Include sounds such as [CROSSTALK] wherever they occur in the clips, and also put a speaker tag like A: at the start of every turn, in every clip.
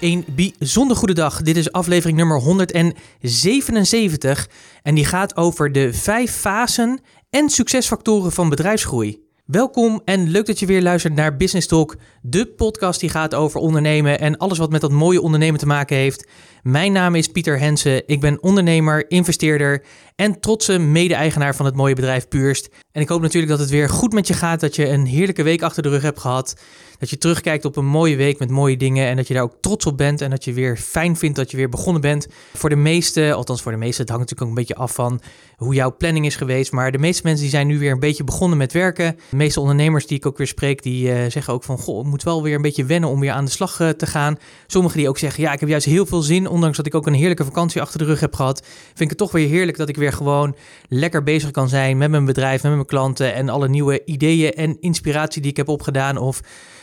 A: Een bijzonder goede dag. Dit is aflevering nummer 177 en die gaat over de vijf fasen en succesfactoren van bedrijfsgroei. Welkom en leuk dat je weer luistert naar Business Talk, de podcast die gaat over ondernemen en alles wat met dat mooie ondernemen te maken heeft. Mijn naam is Pieter Hensen, ik ben ondernemer, investeerder en trotse mede-eigenaar van het mooie bedrijf Puurst. En ik hoop natuurlijk dat het weer goed met je gaat, dat je een heerlijke week achter de rug hebt gehad. Dat je terugkijkt op een mooie week met mooie dingen en dat je daar ook trots op bent en dat je weer fijn vindt dat je weer begonnen bent. Voor de meeste, althans voor de meeste, het hangt natuurlijk ook een beetje af van hoe jouw planning is geweest. Maar de meeste mensen die zijn nu weer een beetje begonnen met werken. De meeste ondernemers die ik ook weer spreek, die uh, zeggen ook van, goh, ik moet wel weer een beetje wennen om weer aan de slag uh, te gaan. Sommigen die ook zeggen, ja, ik heb juist heel veel zin, ondanks dat ik ook een heerlijke vakantie achter de rug heb gehad. Vind ik het toch weer heerlijk dat ik weer gewoon lekker bezig kan zijn met mijn bedrijf, met mijn klanten en alle nieuwe ideeën en inspiratie die ik heb opgedaan. Of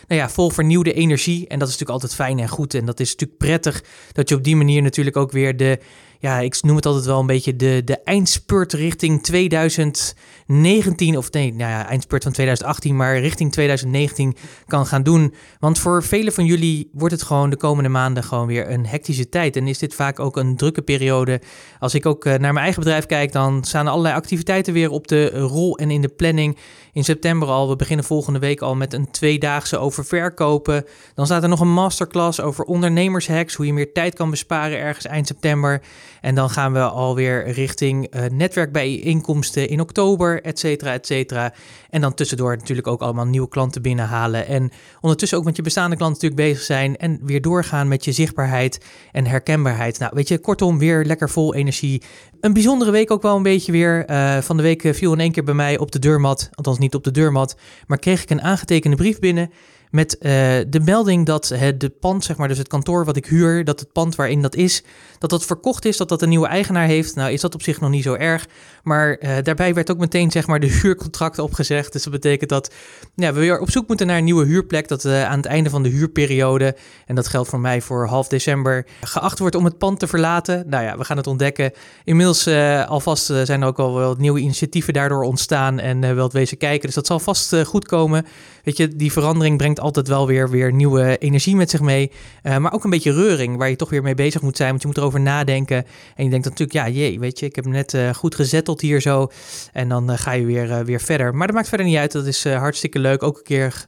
A: nou ja, vol vernieuwde energie. En dat is natuurlijk altijd fijn en goed. En dat is natuurlijk prettig dat je op die manier natuurlijk ook weer de ja, ik noem het altijd wel een beetje de, de eindspurt richting 2019. Of nee, nou ja, eindspurt van 2018, maar richting 2019 kan gaan doen. Want voor velen van jullie wordt het gewoon de komende maanden gewoon weer een hectische tijd. En is dit vaak ook een drukke periode. Als ik ook eh, naar mijn eigen bedrijf kijk, dan staan allerlei activiteiten weer op de rol en in de planning. In september al, we beginnen volgende week al met een tweedaagse over verkopen. Dan staat er nog een masterclass over ondernemershacks, hoe je meer tijd kan besparen ergens eind september. En dan gaan we alweer richting uh, netwerkbijeenkomsten in oktober, et cetera, et cetera. En dan tussendoor natuurlijk ook allemaal nieuwe klanten binnenhalen. En ondertussen ook met je bestaande klanten natuurlijk bezig zijn. En weer doorgaan met je zichtbaarheid en herkenbaarheid. Nou, weet je, kortom, weer lekker vol energie. Een bijzondere week ook wel een beetje weer. Uh, van de week viel in één keer bij mij op de deurmat. Althans niet op de deurmat. Maar kreeg ik een aangetekende brief binnen met uh, de melding dat het de pand, zeg maar, dus het kantoor wat ik huur, dat het pand waarin dat is, dat dat verkocht is, dat dat een nieuwe eigenaar heeft. Nou is dat op zich nog niet zo erg, maar uh, daarbij werd ook meteen, zeg maar, de huurcontract opgezegd. Dus dat betekent dat ja, we weer op zoek moeten naar een nieuwe huurplek, dat uh, aan het einde van de huurperiode, en dat geldt voor mij voor half december, geacht wordt om het pand te verlaten. Nou ja, we gaan het ontdekken. Inmiddels alvast zijn er ook al wel nieuwe initiatieven daardoor ontstaan en wel het wezen kijken, dus dat zal vast goed komen. Weet je, die verandering brengt altijd wel weer, weer nieuwe energie met zich mee. Maar ook een beetje reuring, waar je toch weer mee bezig moet zijn. Want je moet erover nadenken. En je denkt natuurlijk, ja, jee, weet je, ik heb net goed hier zo. En dan uh, ga je weer, weer verder. Maar dat maakt verder niet uit. Dat is hartstikke leuk. Ook een keer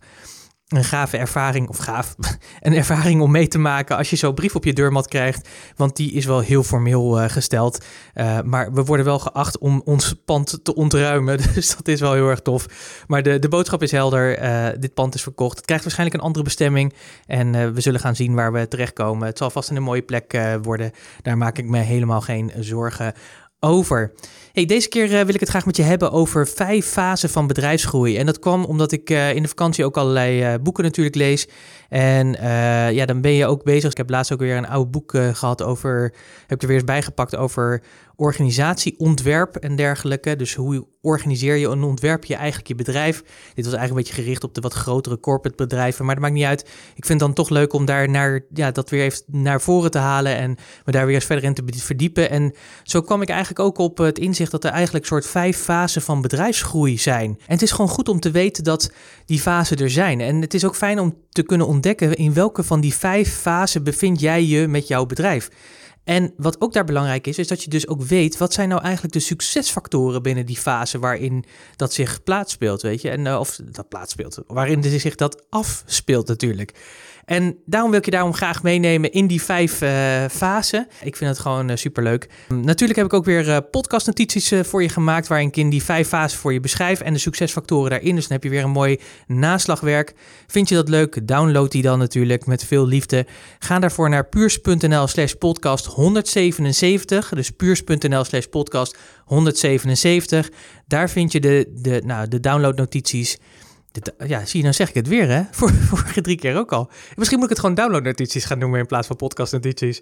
A: een gave ervaring, of gaaf, [LAUGHS] een ervaring om mee te maken als je zo'n brief op je deurmat krijgt. Want die is wel heel formeel gesteld. Maar we worden wel geacht om ons pand te ontruimen. [LAUGHS] Dus dat is wel heel erg tof. Maar de, de boodschap is helder. Dit pand is verkocht. Het krijgt waarschijnlijk een andere bestemming. En we zullen gaan zien waar we terechtkomen. Het zal vast een mooie plek worden. Daar maak ik me helemaal geen zorgen over. Hey, deze keer uh, wil ik het graag met je hebben over vijf fasen van bedrijfsgroei. En dat kwam omdat ik uh, in de vakantie ook allerlei uh, boeken natuurlijk lees. En ja, dan ben je ook bezig. Ik heb laatst ook weer een oud boek gehad over, heb ik er weer eens bijgepakt over organisatieontwerp en dergelijke. Dus hoe organiseer je en ontwerp je eigenlijk je bedrijf? Dit was eigenlijk een beetje gericht op de wat grotere corporate bedrijven, maar dat maakt niet uit. Ik vind het dan toch leuk om daar naar, ja, dat weer even naar voren te halen en me daar weer eens verder in te verdiepen. En zo kwam ik eigenlijk ook op het inzicht dat er eigenlijk soort vijf fasen van bedrijfsgroei zijn. En het is gewoon goed om te weten dat die fasen er zijn. En het is ook fijn om te kunnen ontdekken in welke van die vijf fasen bevind jij je met jouw bedrijf. En wat ook daar belangrijk is, is dat je dus ook weet wat zijn nou eigenlijk de succesfactoren binnen die fase waarin dat zich plaatspeelt, weet je? En, uh, of dat plaatspeelt, waarin zich dat afspeelt natuurlijk. En daarom wil ik je daarom graag meenemen in die vijf uh, fasen. Ik vind het gewoon uh, superleuk. Um, natuurlijk heb ik ook weer uh, podcastnotities voor je gemaakt... waarin ik in die vijf fasen voor je beschrijf... en de succesfactoren daarin. Dus dan heb je weer een mooi naslagwerk. Vind je dat leuk? Download die dan natuurlijk met veel liefde. Ga daarvoor naar puurs.nl slash podcast 177. Dus puurs.nl slash podcast 177. Daar vind je de, de, nou, de downloadnotities Ja, zie je, dan zeg ik het weer, hè? [LAUGHS] Vorige drie keer ook al. Misschien moet ik het gewoon downloadnotities gaan noemen in plaats van podcastnotities.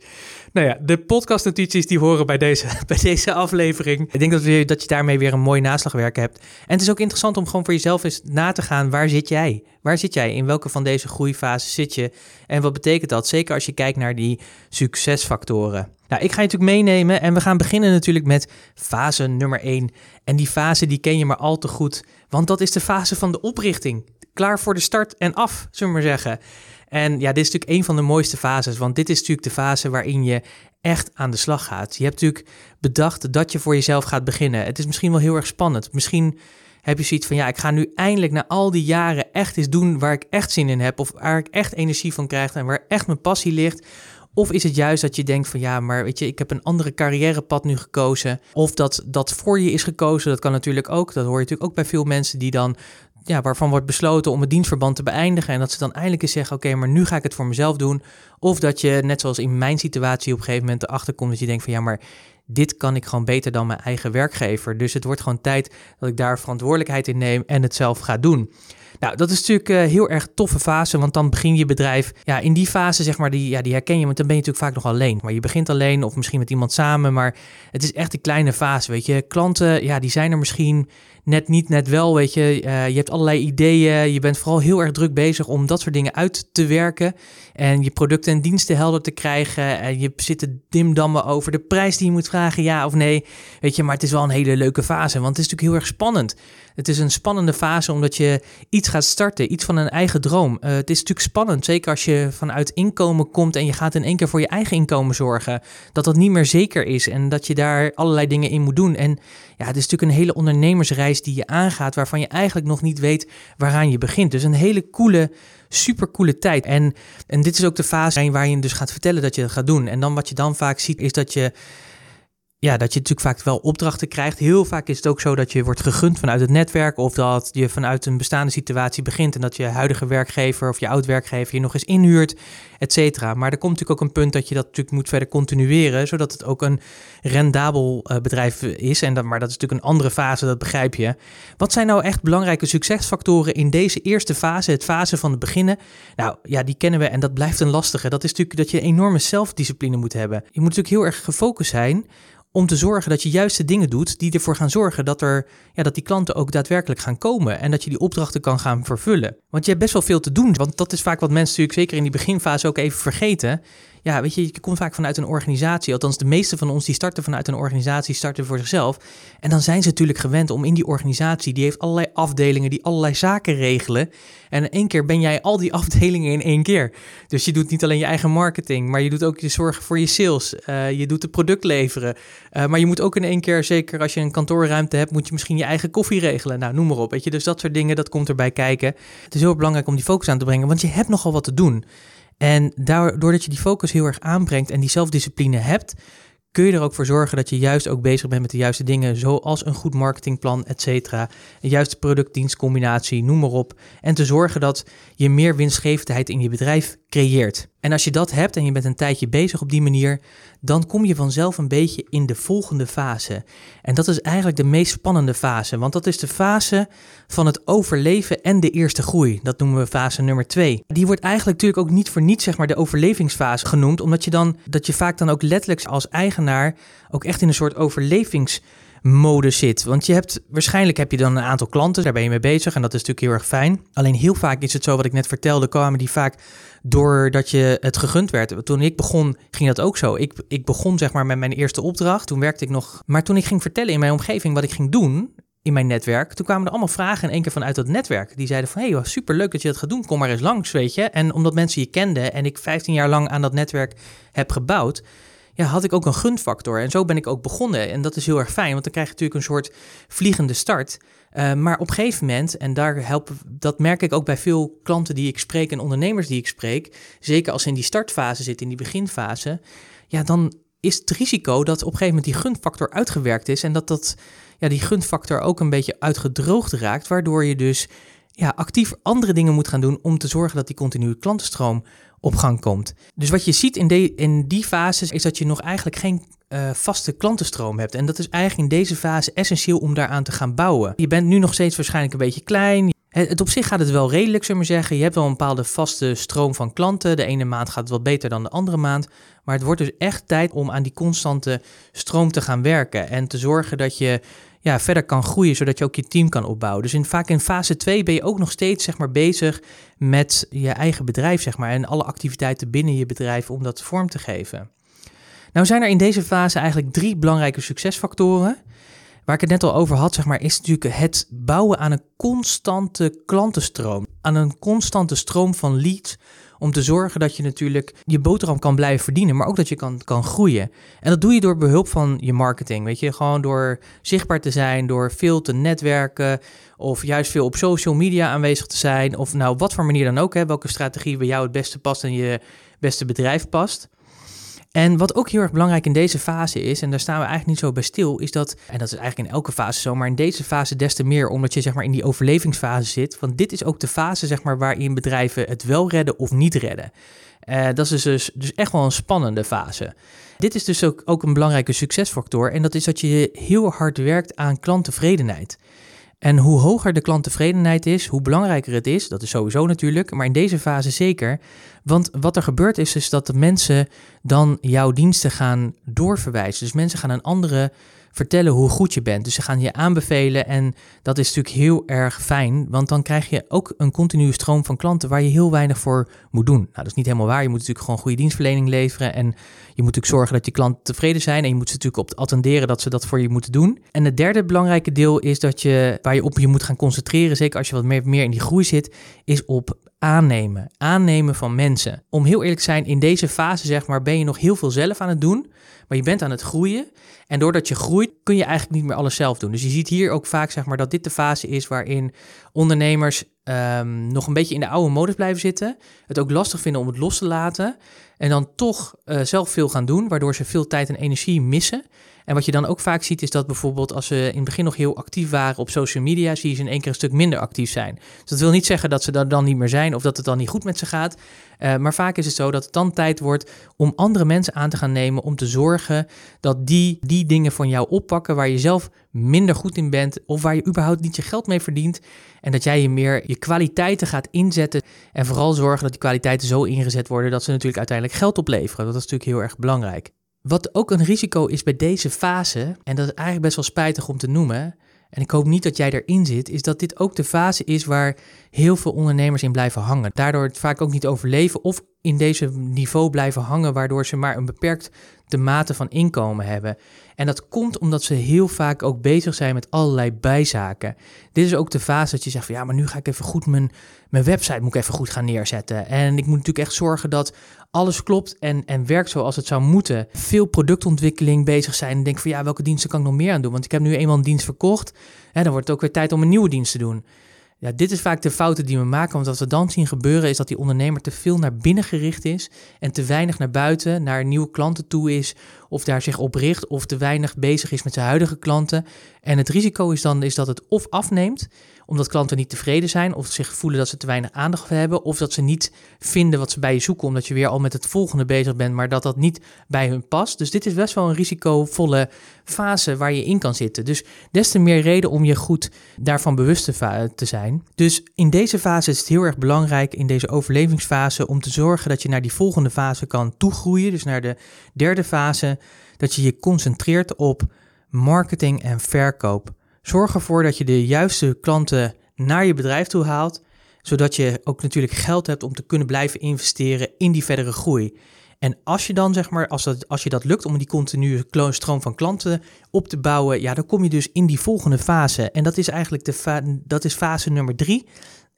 A: Nou ja, de podcastnotities die horen bij deze, [LAUGHS] bij deze aflevering. Ik denk dat, we, dat je daarmee weer een mooi naslagwerk hebt. En het is ook interessant om gewoon voor jezelf eens na te gaan, waar zit jij? Waar zit jij? In welke van deze groeifases zit je? En wat betekent dat? Zeker als je kijkt naar die succesfactoren. Nou, ik ga je natuurlijk meenemen en we gaan beginnen natuurlijk met fase nummer 1. En die fase die ken je maar al te goed, want dat is de fase van de oprichting. Klaar voor de start en af, zullen we maar zeggen. En ja, dit is natuurlijk een van de mooiste fases, want dit is natuurlijk de fase waarin je echt aan de slag gaat. Je hebt natuurlijk bedacht dat je voor jezelf gaat beginnen. Het is misschien wel heel erg spannend. Misschien heb je zoiets van, ja, ik ga nu eindelijk na al die jaren echt eens doen waar ik echt zin in heb, of waar ik echt energie van krijg en waar echt mijn passie ligt. Of is het juist dat je denkt van ja, maar weet je, ik heb een andere carrièrepad nu gekozen. Of dat dat voor je is gekozen, dat kan natuurlijk ook. Dat hoor je natuurlijk ook bij veel mensen die dan, ja, waarvan wordt besloten om het dienstverband te beëindigen. En dat ze dan eindelijk eens zeggen, oké, maar nu ga ik het voor mezelf doen. Of dat je, net zoals in mijn situatie, op een gegeven moment erachter komt dat je denkt van ja, maar dit kan ik gewoon beter dan mijn eigen werkgever. Dus het wordt gewoon tijd dat ik daar verantwoordelijkheid in neem en het zelf ga doen. Nou, dat is natuurlijk uh, heel erg toffe fase, want dan begin je bedrijf. Ja, in die fase, zeg maar, die, ja, die herken je, want dan ben je natuurlijk vaak nog alleen. Maar je begint alleen of misschien met iemand samen, maar het is echt die kleine fase, weet je. Klanten, ja, die zijn er misschien net niet, net wel, weet je. Uh, je hebt allerlei ideeën, je bent vooral heel erg druk bezig om dat soort dingen uit te werken. En je producten en diensten helder te krijgen. En je zit te dimdammen over de prijs die je moet vragen, ja of nee. Weet je, maar het is wel een hele leuke fase, want het is natuurlijk heel erg spannend. Het is een spannende fase omdat je iets gaat starten, iets van een eigen droom. Uh, het is natuurlijk spannend, zeker als je vanuit inkomen komt en je gaat in één keer voor je eigen inkomen zorgen. Dat dat niet meer zeker is en dat je daar allerlei dingen in moet doen. En ja, het is natuurlijk een hele ondernemersreis die je aangaat, waarvan je eigenlijk nog niet weet waaraan je begint. Dus een hele coole super coole tijd. En, en dit is ook de fase waar je dus gaat vertellen dat je dat gaat doen. En dan wat je dan vaak ziet is dat je ja, dat je natuurlijk vaak wel opdrachten krijgt. Heel vaak is het ook zo dat je wordt gegund vanuit het netwerk of dat je vanuit een bestaande situatie begint en dat je huidige werkgever of je oud-werkgever je nog eens inhuurt, et cetera. Maar er komt natuurlijk ook een punt dat je dat natuurlijk moet verder continueren, zodat het ook een rendabel uh, bedrijf is. En dat, maar dat is natuurlijk een andere fase, dat begrijp je. Wat zijn nou echt belangrijke succesfactoren in deze eerste fase, het fase van het beginnen? Nou ja, die kennen we en dat blijft een lastige. Dat is natuurlijk dat je enorme zelfdiscipline moet hebben. Je moet natuurlijk heel erg gefocust zijn om te zorgen dat je juist de dingen doet die ervoor gaan zorgen dat, er, ja, dat die klanten ook daadwerkelijk gaan komen en dat je die opdrachten kan gaan vervullen. Want je hebt best wel veel te doen, want dat is vaak wat mensen natuurlijk zeker in die beginfase ook even vergeten ja, weet je, je komt vaak vanuit een organisatie. Althans, de meeste van ons die starten vanuit een organisatie, starten voor zichzelf. En dan zijn ze natuurlijk gewend om in die organisatie, die heeft allerlei afdelingen die allerlei zaken regelen. En in één keer ben jij al die [LAUGHS] afdelingen in één keer. Dus je doet niet alleen je eigen marketing, maar je doet ook je zorgen voor je sales. Uh, je doet het product leveren. Uh, maar je moet ook in één keer, zeker als je een kantoorruimte hebt, moet je misschien je eigen koffie regelen. Nou, noem maar op. Weet je, dus dat soort dingen, dat komt erbij kijken. Het is heel belangrijk om die focus aan te brengen, want je hebt nogal wat te doen. En doordat je die focus heel erg aanbrengt en die zelfdiscipline hebt, kun je er ook voor zorgen dat je juist ook bezig bent met de juiste dingen, zoals een goed marketingplan, et cetera. Een juiste product-dienstcombinatie, noem maar op. En te zorgen dat je meer winstgevendheid in je bedrijf creëert. En als je dat hebt en je bent een tijdje bezig op die manier, dan kom je vanzelf een beetje in de volgende fase. En dat is eigenlijk de meest spannende fase, want dat is de fase van het overleven en de eerste groei. Dat noemen we fase nummer 2. Die wordt eigenlijk natuurlijk ook niet voor niets zeg maar de overlevingsfase genoemd, omdat je dan dat je vaak dan ook letterlijk als ook echt in een soort overlevings mode zit. Want je hebt waarschijnlijk heb je dan een aantal klanten, daar ben je mee bezig en dat is natuurlijk heel erg fijn. Alleen heel vaak is het zo, wat ik net vertelde, kwamen die vaak doordat je het gegund werd. Toen ik begon, ging dat ook zo. Ik, ik begon zeg maar met mijn eerste opdracht. Toen werkte ik nog. Maar toen ik ging vertellen in mijn omgeving wat ik ging doen, in mijn netwerk. Toen kwamen er allemaal vragen in één keer vanuit dat netwerk. Die zeiden van, hé, hey, super leuk dat je dat gaat doen. Kom maar eens langs, weet je. En omdat mensen je kenden en ik 15 jaar lang aan dat netwerk heb gebouwd, ja, had ik ook een gunfactor. En zo ben ik ook begonnen. En dat is heel erg fijn, want dan krijg je natuurlijk een soort vliegende start. Uh, maar op een gegeven moment, en daar helpen, dat merk ik ook bij veel klanten die ik spreek en ondernemers die ik spreek, zeker als ze in die startfase zitten, in die beginfase, ja, dan is het risico dat op een gegeven moment die gunfactor uitgewerkt is en dat, dat ja, die gunfactor ook een beetje uitgedroogd raakt, waardoor je dus ja, actief andere dingen moet gaan doen om te zorgen dat die continue klantenstroom op gang komt. Dus wat je ziet in, de, in die fase is dat je nog eigenlijk geen uh, vaste klantenstroom hebt. En dat is eigenlijk in deze fase essentieel om daaraan te gaan bouwen. Je bent nu nog steeds waarschijnlijk een beetje klein. Het, op zich gaat het wel redelijk, zullen we zeggen. Je hebt wel een bepaalde vaste stroom van klanten. De ene maand gaat het wat beter dan de andere maand. Maar het wordt dus echt tijd om aan die constante stroom te gaan werken. En te zorgen dat je ja, verder kan groeien, zodat je ook je team kan opbouwen. Dus in, vaak in fase 2 ben je ook nog steeds zeg maar, bezig met je eigen bedrijf zeg maar, en alle activiteiten binnen je bedrijf om dat vorm te geven. Nou zijn er in deze fase eigenlijk drie belangrijke succesfactoren. Waar ik het net al over had, zeg maar, is natuurlijk het bouwen aan een constante klantenstroom. Aan een constante stroom van leads. Om te zorgen dat je natuurlijk je boterham kan blijven verdienen, maar ook dat je kan, kan groeien. En dat doe je door behulp van je marketing. Weet je, gewoon door zichtbaar te zijn, door veel te netwerken. Of juist veel op social media aanwezig te zijn. Of nou, wat voor manier dan ook, hè, welke strategie bij jou het beste past en je beste bedrijf past. En wat ook heel erg belangrijk in deze fase is, en daar staan we eigenlijk niet zo bij stil, is dat, en dat is eigenlijk in elke fase zo, maar in deze fase des te meer, omdat je zeg maar in die overlevingsfase zit. Want dit is ook de fase zeg maar waarin bedrijven het wel redden of niet redden. Uh, dat is dus, dus echt wel een spannende fase. Dit is dus ook, ook een belangrijke succesfactor en dat is dat je heel hard werkt aan klanttevredenheid. En hoe hoger de klanttevredenheid is, hoe belangrijker het is. Dat is sowieso natuurlijk, maar in deze fase zeker. Want wat er gebeurt is, is dat de mensen dan jouw diensten gaan doorverwijzen. Dus mensen gaan een andere vertellen hoe goed je bent. Dus ze gaan je aanbevelen en dat is natuurlijk heel erg fijn, want dan krijg je ook een continue stroom van klanten waar je heel weinig voor moet doen. Nou, dat is niet helemaal waar. Je moet natuurlijk gewoon goede dienstverlening leveren en je moet natuurlijk zorgen dat je klanten tevreden zijn en je moet ze natuurlijk op attenderen dat ze dat voor je moeten doen. En het derde belangrijke deel is dat je, waar je op je moet gaan concentreren, zeker als je wat meer, meer in die groei zit, is op aannemen. Aannemen van mensen. Om heel eerlijk te zijn, in deze fase zeg maar, ben je nog heel veel zelf aan het doen, maar je bent aan het groeien. En doordat je groeit, kun je eigenlijk niet meer alles zelf doen. Dus je ziet hier ook vaak zeg maar, dat dit de fase is waarin ondernemers um, nog een beetje in de oude modus blijven zitten. Het ook lastig vinden om het los te laten. En dan toch uh, zelf veel gaan doen, waardoor ze veel tijd en energie missen. En wat je dan ook vaak ziet, is dat bijvoorbeeld als ze in het begin nog heel actief waren op social media, zie je ze in één keer een stuk minder actief zijn. Dus dat wil niet zeggen dat ze dat dan niet meer zijn of dat het dan niet goed met ze gaat. Uh, maar vaak is het zo dat het dan tijd wordt om andere mensen aan te gaan nemen om te zorgen dat die die dingen van jou oppakken waar je zelf minder goed in bent of waar je überhaupt niet je geld mee verdient. En dat jij je meer je kwaliteiten gaat inzetten en vooral zorgen dat die kwaliteiten zo ingezet worden dat ze natuurlijk uiteindelijk geld opleveren. Dat is natuurlijk heel erg belangrijk. Wat ook een risico is bij deze fase, en dat is eigenlijk best wel spijtig om te noemen, en ik hoop niet dat jij erin zit, is dat dit ook de fase is waar heel veel ondernemers in blijven hangen. Daardoor het vaak ook niet overleven of in deze niveau blijven hangen, waardoor ze maar een beperkt de mate van inkomen hebben. En dat komt omdat ze heel vaak ook bezig zijn met allerlei bijzaken. Dit is ook de fase dat je zegt van ja, maar nu ga ik even goed mijn, mijn website moet ik even goed gaan neerzetten. En ik moet natuurlijk echt zorgen dat alles klopt en, en werkt zoals het zou moeten. Veel productontwikkeling bezig zijn en denk van ja, welke diensten kan ik nog meer aan doen? Want ik heb nu eenmaal een dienst verkocht. En dan wordt het ook weer tijd om een nieuwe dienst te doen. Ja, dit is vaak de fouten die we maken, want wat we dan zien gebeuren is dat die ondernemer te veel naar binnen gericht is en te weinig naar buiten, naar nieuwe klanten toe is, of daar zich op richt, of te weinig bezig is met zijn huidige klanten. En het risico is dan is dat het of afneemt, omdat klanten niet tevreden zijn, of zich voelen dat ze te weinig aandacht hebben, of dat ze niet vinden wat ze bij je zoeken, omdat je weer al met het volgende bezig bent, maar dat dat niet bij hun past. Dus dit is best wel een risicovolle fase waar je in kan zitten. Dus des te meer reden om je goed daarvan bewust te zijn. Dus in deze fase is het heel erg belangrijk, in deze overlevingsfase, om te zorgen dat je naar die volgende fase kan toegroeien. Dus naar de derde fase, dat je je concentreert op marketing en verkoop. Zorg ervoor dat je de juiste klanten naar je bedrijf toe haalt, zodat je ook natuurlijk geld hebt om te kunnen blijven investeren in die verdere groei. En als je dan zeg maar, als, dat, als je dat lukt om die continue stroom van klanten op te bouwen, ja, dan kom je dus in die volgende fase. En dat is eigenlijk de dat is fase nummer drie.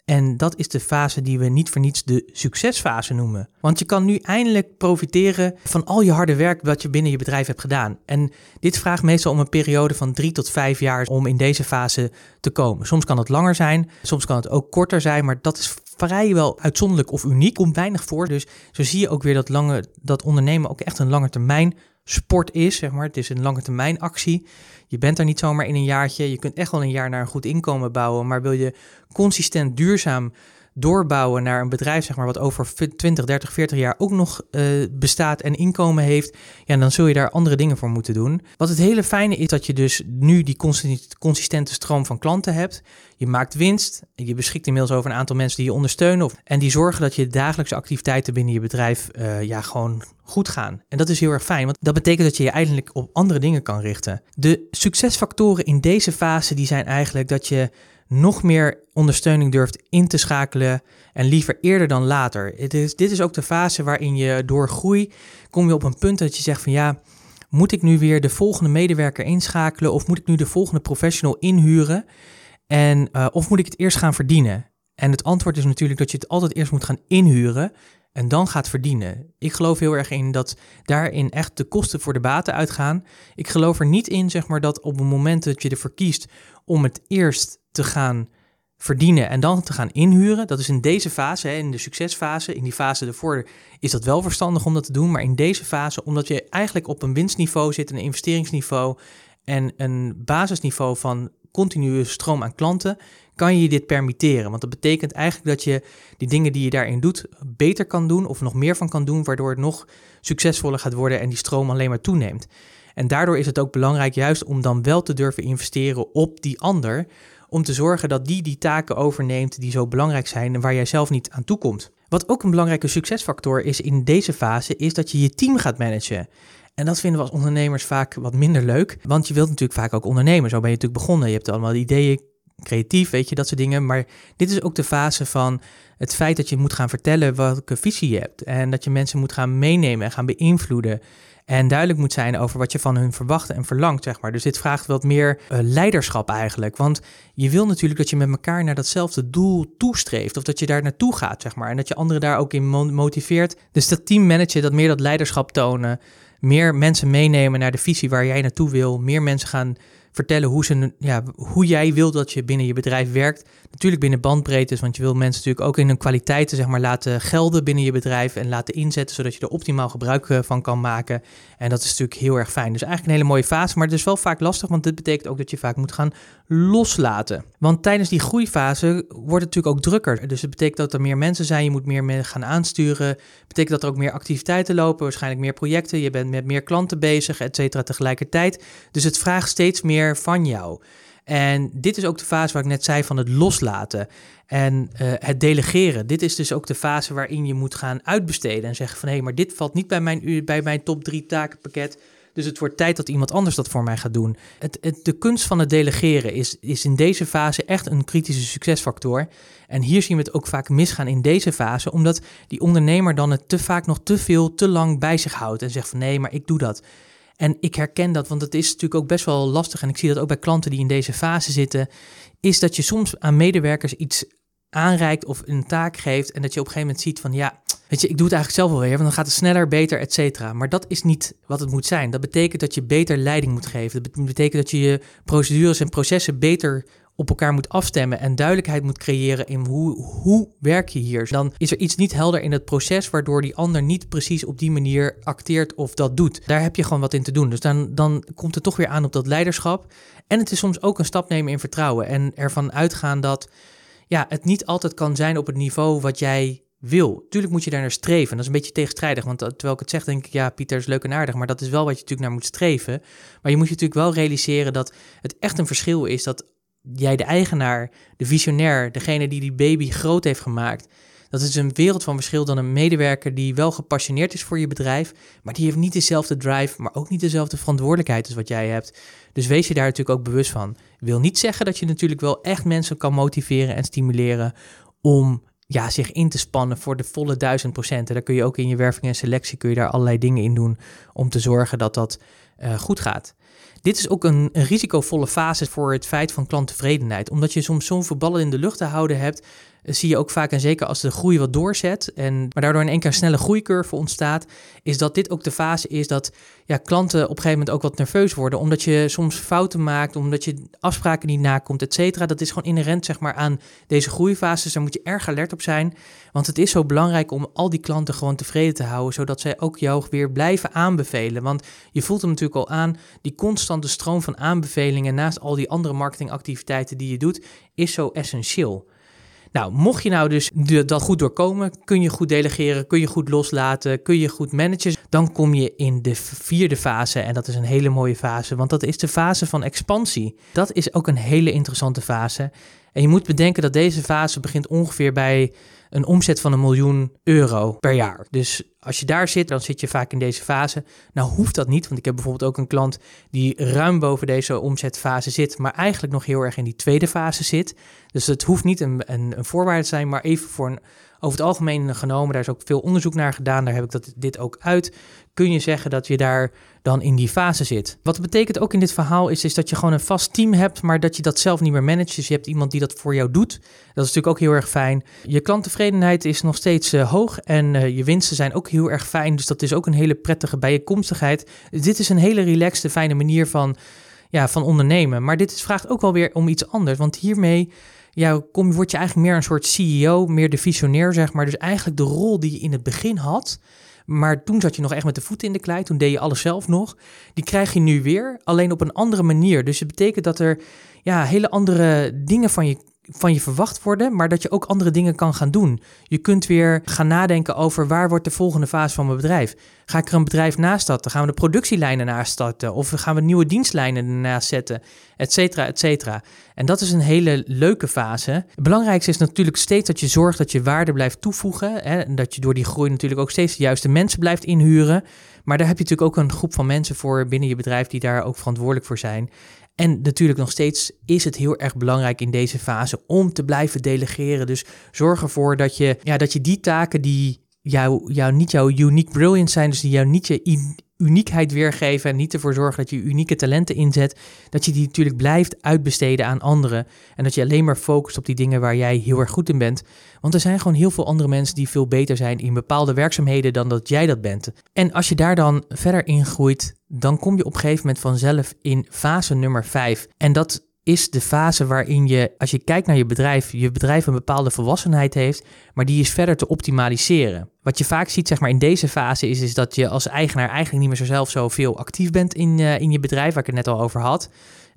A: En dat is de fase die we niet voor niets de succesfase noemen. Want je kan nu eindelijk profiteren van al je harde werk wat je binnen je bedrijf hebt gedaan. En dit vraagt meestal om een periode van drie tot vijf jaar om in deze fase te komen. Soms kan het langer zijn, soms kan het ook korter zijn, maar dat is vrijwel uitzonderlijk of uniek. Komt weinig voor. Dus zo zie je ook weer dat, lange, dat ondernemen ook echt een lange termijn sport is. Zeg maar. Het is een lange termijn actie. Je bent er niet zomaar in een jaartje. Je kunt echt wel een jaar naar een goed inkomen bouwen. Maar wil je consistent duurzaam doorbouwen naar een bedrijf, zeg maar, wat over 20, 30, 40 jaar ook nog uh, bestaat en inkomen heeft, ja, dan zul je daar andere dingen voor moeten doen. Wat het hele fijne is dat je dus nu die consistente stroom van klanten hebt. Je maakt winst, je beschikt inmiddels over een aantal mensen die je ondersteunen en die zorgen dat je dagelijkse activiteiten binnen je bedrijf uh, ja, gewoon goed gaan. En dat is heel erg fijn, want dat betekent dat je je eindelijk op andere dingen kan richten. De succesfactoren in deze fase die zijn eigenlijk dat je nog meer ondersteuning durft in te schakelen en liever eerder dan later. Het is, dit is ook de fase waarin je door groei kom je op een punt dat je zegt van ja, moet ik nu weer de volgende medewerker inschakelen of moet ik nu de volgende professional inhuren en uh, of moet ik het eerst gaan verdienen? En het antwoord is natuurlijk dat je het altijd eerst moet gaan inhuren en dan gaat verdienen. Ik geloof heel erg in dat daarin echt de kosten voor de baten uitgaan. Ik geloof er niet in, zeg maar, dat op het moment dat je ervoor kiest om het eerst te gaan verdienen en dan te gaan inhuren. Dat is in deze fase, in de succesfase, in die fase ervoor is dat wel verstandig om dat te doen. Maar in deze fase, omdat je eigenlijk op een winstniveau zit, een investeringsniveau en een basisniveau van continue stroom aan klanten, kan je dit permitteren. Want dat betekent eigenlijk dat je die dingen die je daarin doet beter kan doen of nog meer van kan doen, waardoor het nog succesvoller gaat worden en die stroom alleen maar toeneemt. En daardoor is het ook belangrijk juist om dan wel te durven investeren op die ander, om te zorgen dat die die taken overneemt die zo belangrijk zijn en waar jij zelf niet aan toe komt. Wat ook een belangrijke succesfactor is in deze fase, is dat je je team gaat managen. En dat vinden we als ondernemers vaak wat minder leuk, want je wilt natuurlijk vaak ook ondernemen. Zo ben je natuurlijk begonnen. Je hebt allemaal ideeën, creatief, weet je, dat soort dingen. Maar dit is ook de fase van het feit dat je moet gaan vertellen welke visie je hebt. En dat je mensen moet gaan meenemen en gaan beïnvloeden. En duidelijk moet zijn over wat je van hun verwacht en verlangt, zeg maar. Dus dit vraagt wat meer uh, leiderschap eigenlijk. Want je wil natuurlijk dat je met elkaar naar datzelfde doel toestreeft. Of dat je daar naartoe gaat, zeg maar. En dat je anderen daar ook in motiveert. Dus dat team managen, dat meer dat leiderschap tonen. Meer mensen meenemen naar de visie waar jij naartoe wil. Meer mensen gaan vertellen hoe, ze, ja, hoe jij wil dat je binnen je bedrijf werkt. Natuurlijk binnen bandbreedtes, want je wil mensen natuurlijk ook in hun kwaliteiten zeg maar, laten gelden binnen je bedrijf en laten inzetten, zodat je er optimaal gebruik eh, van kan maken. En dat is natuurlijk heel erg fijn. Dus eigenlijk een hele mooie fase, maar het is wel vaak lastig, want dit betekent ook dat je vaak moet gaan loslaten. Want tijdens die groeifase wordt het natuurlijk ook drukker. Dus het betekent dat er meer mensen zijn, je moet meer gaan aansturen. Het betekent dat er ook meer activiteiten lopen, waarschijnlijk meer projecten. Je bent met meer klanten bezig, et cetera, tegelijkertijd. Dus het vraagt steeds meer van jou. En dit is ook de fase waar ik net zei van het loslaten en uh, het delegeren. Dit is dus ook de fase waarin je moet gaan uitbesteden en zeggen van hé, hey, maar dit valt niet bij mijn, bij mijn top drie takenpakket. Dus het wordt tijd dat iemand anders dat voor mij gaat doen. Het, de kunst van het delegeren is, is in deze fase echt een kritische succesfactor. En hier zien we het ook vaak misgaan in deze fase, omdat die ondernemer dan het te vaak nog te veel, te lang bij zich houdt en zegt van nee, maar ik doe dat. En ik herken dat, want het is natuurlijk ook best wel lastig. En ik zie dat ook bij klanten die in deze fase zitten. Is dat je soms aan medewerkers iets aanreikt of een taak geeft. En dat je op een gegeven moment ziet van ja, weet je, ik doe het eigenlijk zelf wel weer. Want dan gaat het sneller, beter, et cetera. Maar dat is niet wat het moet zijn. Dat betekent dat je beter leiding moet geven. Dat betekent dat je je procedures en processen beter op elkaar moet afstemmen en duidelijkheid moet creëren in hoe, hoe werk je hier. Dan is er iets niet helder in het proces, waardoor die ander niet precies op die manier acteert of dat doet. Daar heb je gewoon wat in te doen. Dus dan, dan komt het toch weer aan op dat leiderschap. En het is soms ook een stap nemen in vertrouwen en ervan uitgaan dat ja, het niet altijd kan zijn op het niveau wat jij wil. Tuurlijk moet je daar naar streven. Dat is een beetje tegenstrijdig, want terwijl ik het zeg, denk ik, ja, Pieter is leuk en aardig, maar dat is wel wat je natuurlijk naar moet streven. Maar je moet je natuurlijk wel realiseren dat het echt een verschil is dat jij de eigenaar, de visionair, degene die die baby groot heeft gemaakt, dat is een wereld van verschil dan een medewerker die wel gepassioneerd is voor je bedrijf, maar die heeft niet dezelfde drive, maar ook niet dezelfde verantwoordelijkheid als wat jij hebt. Dus wees je daar natuurlijk ook bewust van. Wil niet zeggen dat je natuurlijk wel echt mensen kan motiveren en stimuleren om ja, zich in te spannen voor de volle duizend procent. Daar kun je ook in je werving en selectie kun je daar allerlei dingen in doen om te zorgen dat dat uh, goed gaat. Dit is ook een, risicovolle fase voor het feit van klanttevredenheid. Omdat je soms zoveel ballen in de lucht te houden hebt, zie je ook vaak, en zeker als de groei wat doorzet, en, maar daardoor in één keer snelle groeicurve ontstaat, is dat dit ook de fase is dat ja, klanten op een gegeven moment ook wat nerveus worden, omdat je soms fouten maakt, omdat je afspraken niet nakomt, et cetera. Dat is gewoon inherent zeg maar, aan deze groeifases. Daar moet je erg alert op zijn, want het is zo belangrijk om al die klanten gewoon tevreden te houden, zodat zij ook jou weer blijven aanbevelen. Want je voelt hem natuurlijk al aan, die constante stroom van aanbevelingen naast al die andere marketingactiviteiten die je doet, is zo essentieel. Nou, mocht je nou dus dat goed doorkomen, kun je goed delegeren, kun je goed loslaten, kun je goed managen, dan kom je in de vierde fase en dat is een hele mooie fase, want dat is de fase van expansie. Dat is ook een hele interessante fase. En je moet bedenken dat deze fase begint ongeveer bij een omzet van een miljoen euro per jaar. Dus als je daar zit, dan zit je vaak in deze fase. Nou hoeft dat niet, want ik heb bijvoorbeeld ook een klant die ruim boven deze omzetfase zit, maar eigenlijk nog heel erg in die tweede fase zit. Dus het hoeft niet een, een, een voorwaarde te zijn, maar even voor een over het algemeen genomen, daar is ook veel onderzoek naar gedaan, daar heb ik dat, dit ook uit, kun je zeggen dat je daar dan in die fase zit. Wat betekent ook in dit verhaal is, is dat je gewoon een vast team hebt, maar dat je dat zelf niet meer managt. Dus je hebt iemand die dat voor jou doet. Dat is natuurlijk ook heel erg fijn. Je klanttevredenheid is nog steeds uh, hoog en uh, je winsten zijn ook heel erg fijn. Dus dat is ook een hele prettige bijeenkomstigheid. dit is een hele relaxte, fijne manier van, ja, van ondernemen. Maar dit vraagt ook wel weer om iets anders, want hiermee ja, kom, word je eigenlijk meer een soort CEO, meer de visionair, zeg maar. Dus eigenlijk de rol die je in het begin had, maar toen zat je nog echt met de voeten in de klei, toen deed je alles zelf nog. Die krijg je nu weer, alleen op een andere manier. Dus het betekent dat er ja, hele andere dingen van je van je verwacht worden, maar dat je ook andere dingen kan gaan doen. Je kunt weer gaan nadenken over waar wordt de volgende fase van mijn bedrijf. Ga ik er een bedrijf naast starten? Gaan we de productielijnen naast starten? Of gaan we nieuwe dienstlijnen ernaast zetten? Etcetera, etcetera. En dat is een hele leuke fase. Het belangrijkste is natuurlijk steeds dat je zorgt dat je waarde blijft toevoegen. Hè? En dat je door die groei natuurlijk ook steeds de juiste mensen blijft inhuren. Maar daar heb je natuurlijk ook een groep van mensen voor binnen je bedrijf die daar ook verantwoordelijk voor zijn. En natuurlijk nog steeds is het heel erg belangrijk in deze fase om te blijven delegeren. Dus zorg ervoor dat je, ja, dat je die taken die jou, jou niet jouw unique brilliance zijn, dus die jou niet je uniekheid weergeven en niet ervoor zorgen dat je unieke talenten inzet, dat je die natuurlijk blijft uitbesteden aan anderen en dat je alleen maar focust op die dingen waar jij heel erg goed in bent. Want er zijn gewoon heel veel andere mensen die veel beter zijn in bepaalde werkzaamheden dan dat jij dat bent. En als je daar dan verder in groeit, dan kom je op een gegeven moment vanzelf in fase nummer 5. En dat is de fase waarin je, als je kijkt naar je bedrijf, je bedrijf een bepaalde volwassenheid heeft, maar die is verder te optimaliseren. Wat je vaak ziet, zeg maar, in deze fase is, is dat je als eigenaar eigenlijk niet meer zo zelf zoveel actief bent in, uh, in je bedrijf, waar ik het net al over had.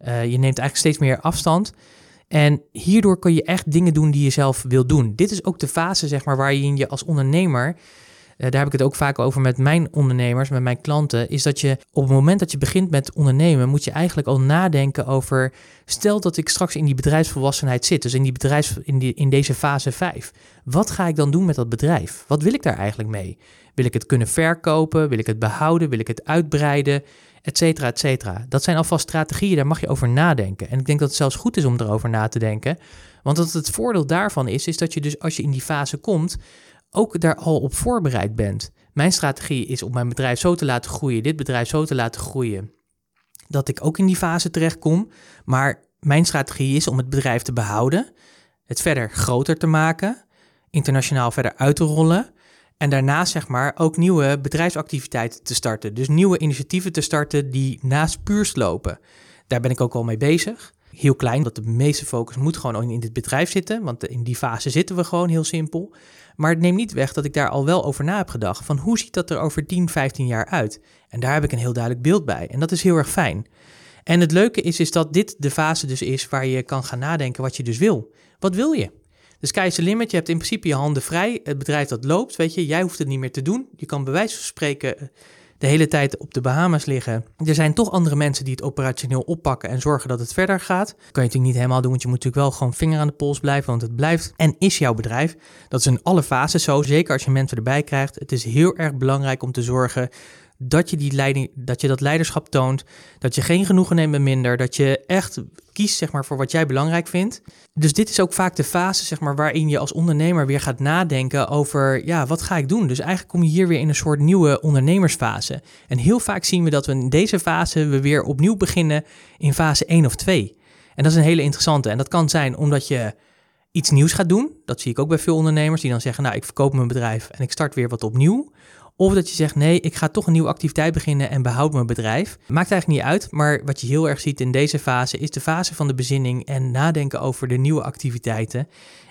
A: Uh, je neemt eigenlijk steeds meer afstand. En hierdoor kun je echt dingen doen die je zelf wil doen. Dit is ook de fase, zeg maar, waarin je als ondernemer eh, daar heb ik het ook vaak over met mijn ondernemers, met mijn klanten, is dat je op het moment dat je begint met ondernemen, moet je eigenlijk al nadenken over, stel dat ik straks in die bedrijfsvolwassenheid zit, dus in, die bedrijfs, in, die, in deze fase 5. Wat ga ik dan doen met dat bedrijf? Wat wil ik daar eigenlijk mee? Wil ik het kunnen verkopen? Wil ik het behouden? Wil ik het uitbreiden? Etcetera, etcetera. Dat zijn alvast strategieën, daar mag je over nadenken. En ik denk dat het zelfs goed is om erover na te denken. Want het voordeel daarvan is, is dat je dus als je in die fase komt, ook daar al op voorbereid bent. Mijn strategie is om mijn bedrijf zo te laten groeien, dit bedrijf zo te laten groeien, dat ik ook in die fase terechtkom. Maar mijn strategie is om het bedrijf te behouden, het verder groter te maken, internationaal verder uit te rollen. En daarnaast zeg maar ook nieuwe bedrijfsactiviteiten te starten. Dus nieuwe initiatieven te starten die naast puurs lopen. Daar ben ik ook al mee bezig. Heel klein, dat de meeste focus moet gewoon in dit bedrijf zitten. Want in die fase zitten we gewoon heel simpel. Maar het neemt niet weg dat ik daar al wel over na heb gedacht. Van hoe ziet dat er over 10, 15 jaar uit? En daar heb ik een heel duidelijk beeld bij. En dat is heel erg fijn. En het leuke is, is dat dit de fase dus is waar je kan gaan nadenken wat je dus wil. Wat wil je? Dus kijk, de limit. Je hebt in principe je handen vrij. Het bedrijf dat loopt, weet je, jij hoeft het niet meer te doen. Je kan bij van spreken de hele tijd op de Bahamas liggen. Er zijn toch andere mensen die het operationeel oppakken en zorgen dat het verder gaat. kan je natuurlijk niet helemaal doen, want je moet natuurlijk wel gewoon vinger aan de pols blijven, want het blijft en is jouw bedrijf. Dat is in alle fases zo, zeker als je mensen erbij krijgt. Het is heel erg belangrijk om te zorgen dat je, die leiding, dat je dat leiderschap toont, dat je geen genoegen neemt met minder, dat je echt kiest zeg maar, voor wat jij belangrijk vindt. Dus dit is ook vaak de fase zeg maar, waarin je als ondernemer weer gaat nadenken over, ja, wat ga ik doen? Dus eigenlijk kom je hier weer in een soort nieuwe ondernemersfase. En heel vaak zien we dat we in deze fase we weer opnieuw beginnen in fase 1 of 2. En dat is een hele interessante. En dat kan zijn omdat je iets nieuws gaat doen. Dat zie ik ook bij veel ondernemers die dan zeggen, nou, ik verkoop mijn bedrijf en ik start weer wat opnieuw. Of dat je zegt, nee, ik ga toch een nieuwe activiteit beginnen en behoud mijn bedrijf. Maakt eigenlijk niet uit, maar wat je heel erg ziet in deze fase is de fase van de bezinning en nadenken over de nieuwe activiteiten.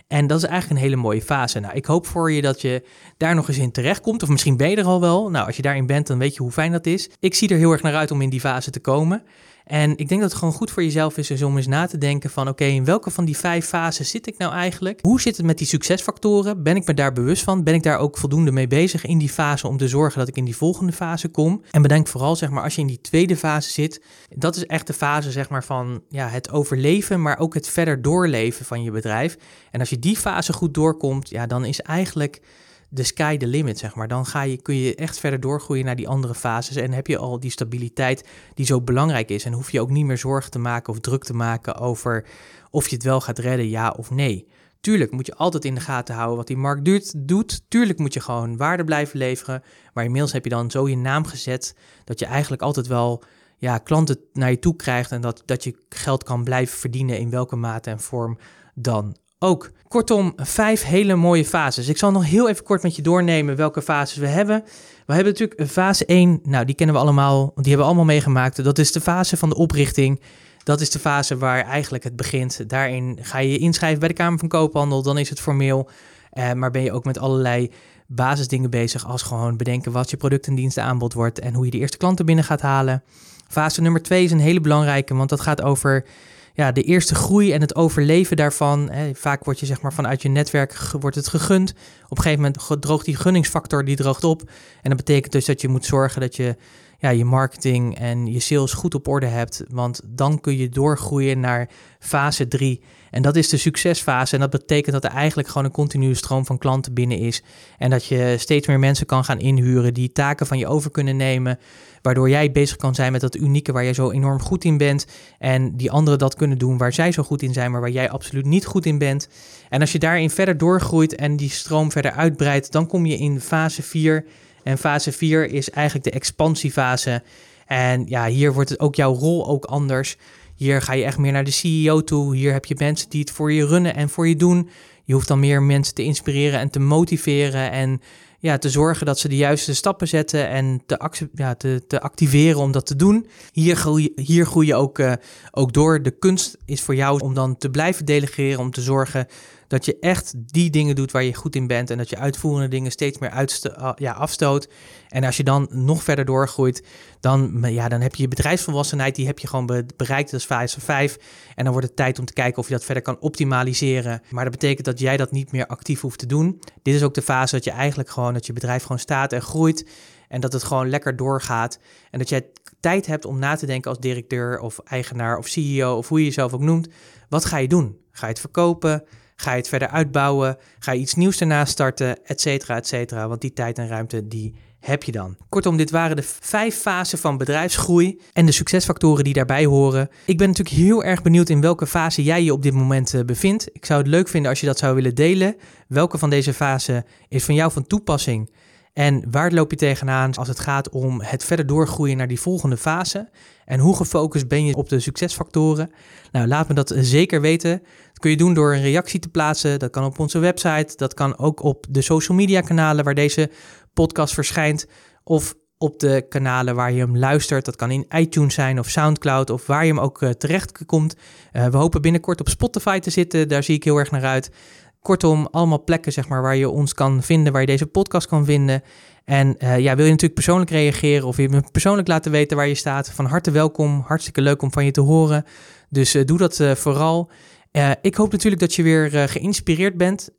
A: En dat is eigenlijk een hele mooie fase. Nou, ik hoop voor je dat je daar nog eens in terecht komt. Of misschien ben je er al wel. Nou, als je daarin bent, dan weet je hoe fijn dat is. Ik zie er heel erg naar uit om in die fase te komen. En ik denk dat het gewoon goed voor jezelf is om eens na te denken van oké, in welke van die vijf fases zit ik nou eigenlijk? Hoe zit het met die succesfactoren? Ben ik me daar bewust van? Ben ik daar ook voldoende mee bezig in die fase om te zorgen dat ik in die volgende fase kom? En bedenk vooral zeg maar als je in die tweede fase zit, dat is echt de fase zeg maar van ja, het overleven, maar ook het verder doorleven van je bedrijf. En als je die fase goed doorkomt, ja, dan is eigenlijk de sky the limit, zeg maar. Dan ga je, kun je echt verder doorgroeien naar die andere fases en heb je al die stabiliteit die zo belangrijk is. En hoef je ook niet meer zorgen te maken of druk te maken over of je het wel gaat redden, ja of nee. Tuurlijk moet je altijd in de gaten houden wat die markt doet. Tuurlijk moet je gewoon waarde blijven leveren. Maar inmiddels heb je dan zo je naam gezet dat je eigenlijk altijd wel ja, klanten naar je toe krijgt en dat, dat je geld kan blijven verdienen in welke mate en vorm dan ook. Kortom, vijf hele mooie fases. Ik zal nog heel even kort met je doornemen welke fases we hebben. We hebben natuurlijk fase 1, nou die kennen we allemaal, die hebben we allemaal meegemaakt. Dat is de fase van de oprichting. Dat is de fase waar eigenlijk het begint. Daarin ga je je inschrijven bij de Kamer van Koophandel, dan is het formeel. Eh, maar ben je ook met allerlei basisdingen bezig, als gewoon bedenken wat je product en dienstenaanbod wordt en hoe je de eerste klanten binnen gaat halen. Fase nummer 2 is een hele belangrijke, want dat gaat over ja, de eerste groei en het overleven daarvan. Hè, vaak wordt je zeg maar vanuit je netwerk wordt het gegund. Op een gegeven moment droogt die gunningsfactor die droogt op. En dat betekent dus dat je moet zorgen dat je ja, je marketing en je sales goed op orde hebt. Want dan kun je doorgroeien naar fase 3. En dat is de succesfase. En dat betekent dat er eigenlijk gewoon een continue stroom van klanten binnen is. En dat je steeds meer mensen kan gaan inhuren die taken van je over kunnen nemen. Waardoor jij bezig kan zijn met dat unieke waar jij zo enorm goed in bent. En die anderen dat kunnen doen waar zij zo goed in zijn, maar waar jij absoluut niet goed in bent. En als je daarin verder doorgroeit en die stroom verder uitbreidt, dan kom je in fase 4. En fase 4 is eigenlijk de expansiefase. En ja, hier wordt het ook jouw rol ook anders. Hier ga je echt meer naar de CEO toe. Hier heb je mensen die het voor je runnen en voor je doen. Je hoeft dan meer mensen te inspireren en te motiveren en ja, te zorgen dat ze de juiste stappen zetten en te, ja, te, te activeren om dat te doen. Hier groei, hier groei je ook, uh, ook door. De kunst is voor jou om dan te blijven delegeren, om te zorgen dat je echt die dingen doet waar je goed in bent en dat je uitvoerende dingen steeds meer uitsto ja, afstoot. En als je dan nog verder doorgroeit, dan, ja, dan heb je je bedrijfsvolwassenheid, die heb je gewoon bereikt, dat is fase 5. En dan wordt het tijd om te kijken of je dat verder kan optimaliseren. Maar dat betekent dat jij dat niet meer actief hoeft te doen. Dit is ook de fase dat je eigenlijk gewoon, dat je bedrijf gewoon staat en groeit. En dat het gewoon lekker doorgaat. En dat jij tijd hebt om na te denken als directeur of eigenaar of CEO of hoe je jezelf ook noemt. Wat ga je doen? Ga je het verkopen? Ga je het verder uitbouwen? Ga je iets nieuws ernaast starten? Etcetera, etcetera. Want die tijd en ruimte, die heb je dan. Kortom, dit waren de vijf fasen van bedrijfsgroei en de succesfactoren die daarbij horen. Ik ben natuurlijk heel erg benieuwd in welke fase jij je op dit moment eh, bevindt. Ik zou het leuk vinden als je dat zou willen delen. Welke van deze fasen is van jou van toepassing? En waar loop je tegenaan als het gaat om het verder doorgroeien naar die volgende fase? En hoe gefocust ben je op de succesfactoren? Nou, laat me dat zeker weten. Dat kun je doen door een reactie te plaatsen. Dat kan op onze website. Dat kan ook op de social media kanalen waar deze podcast verschijnt. Of op de kanalen waar je hem luistert. Dat kan in iTunes zijn of SoundCloud of waar je hem ook uh, terecht komt. Uh, we hopen binnenkort op Spotify te zitten. Daar zie ik heel erg naar uit. Kortom, allemaal plekken zeg maar, waar je ons kan vinden, waar je deze podcast kan vinden. En uh, ja, wil je natuurlijk persoonlijk reageren of je me persoonlijk laten weten waar je staat, van harte welkom. Hartstikke leuk om van je te horen. Dus uh, doe dat uh, vooral. ik hoop natuurlijk dat je weer geïnspireerd bent.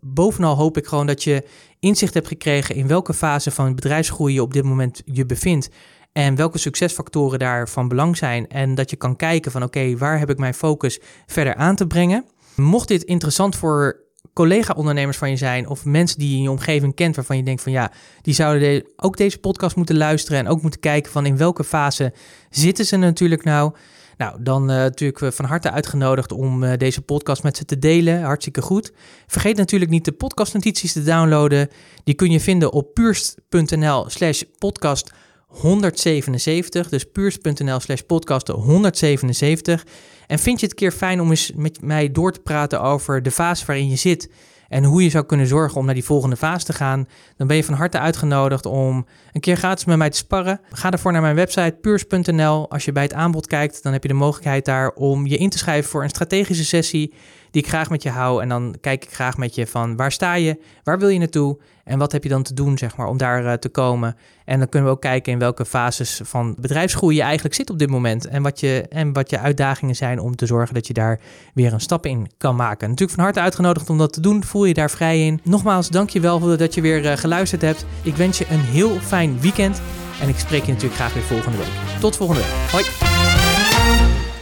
A: bovenal hoop ik gewoon dat je inzicht hebt gekregen in welke fase van bedrijfsgroei je op dit moment je bevindt. En welke succesfactoren daar van belang zijn. En dat je kan kijken van oké, waar heb ik mijn focus verder aan te brengen. Mocht dit interessant voor collega-ondernemers van je zijn of mensen die je in je omgeving kent waarvan je denkt van ja, die zouden ook deze podcast moeten luisteren en ook moeten kijken van in welke fase zitten ze natuurlijk nou. Nou, dan uh, natuurlijk van harte uitgenodigd om uh, deze podcast met ze te delen. Hartstikke goed. Vergeet natuurlijk niet de podcastnotities te downloaden. Die kun je vinden op puurst.nl slash podcast 177. Dus puurs.nl slash podcast 177. En vind je het keer fijn om eens met mij door te praten over de fase waarin je zit en hoe je zou kunnen zorgen om naar die volgende fase te gaan, dan ben je van harte uitgenodigd om een keer gratis met mij te sparren. Ga ervoor naar mijn website puurs.nl. Als je bij het aanbod kijkt, dan heb je de mogelijkheid daar om je in te schrijven voor een strategische sessie die ik graag met je hou. En dan kijk ik graag met je van waar sta je, waar wil je naartoe en wat heb je dan te doen zeg maar, om daar uh, te komen. En dan kunnen we ook kijken in welke fases van bedrijfsgroei je eigenlijk zit op dit moment. En wat, je, en wat je uitdagingen zijn om te zorgen dat je daar weer een stap in kan maken. Natuurlijk van harte uitgenodigd om dat te doen. Voel je daar vrij in. Nogmaals, dank je wel dat je weer uh, geluisterd hebt. Ik wens je een heel fijn weekend. En ik spreek je natuurlijk graag weer volgende week. Tot volgende week. Hoi!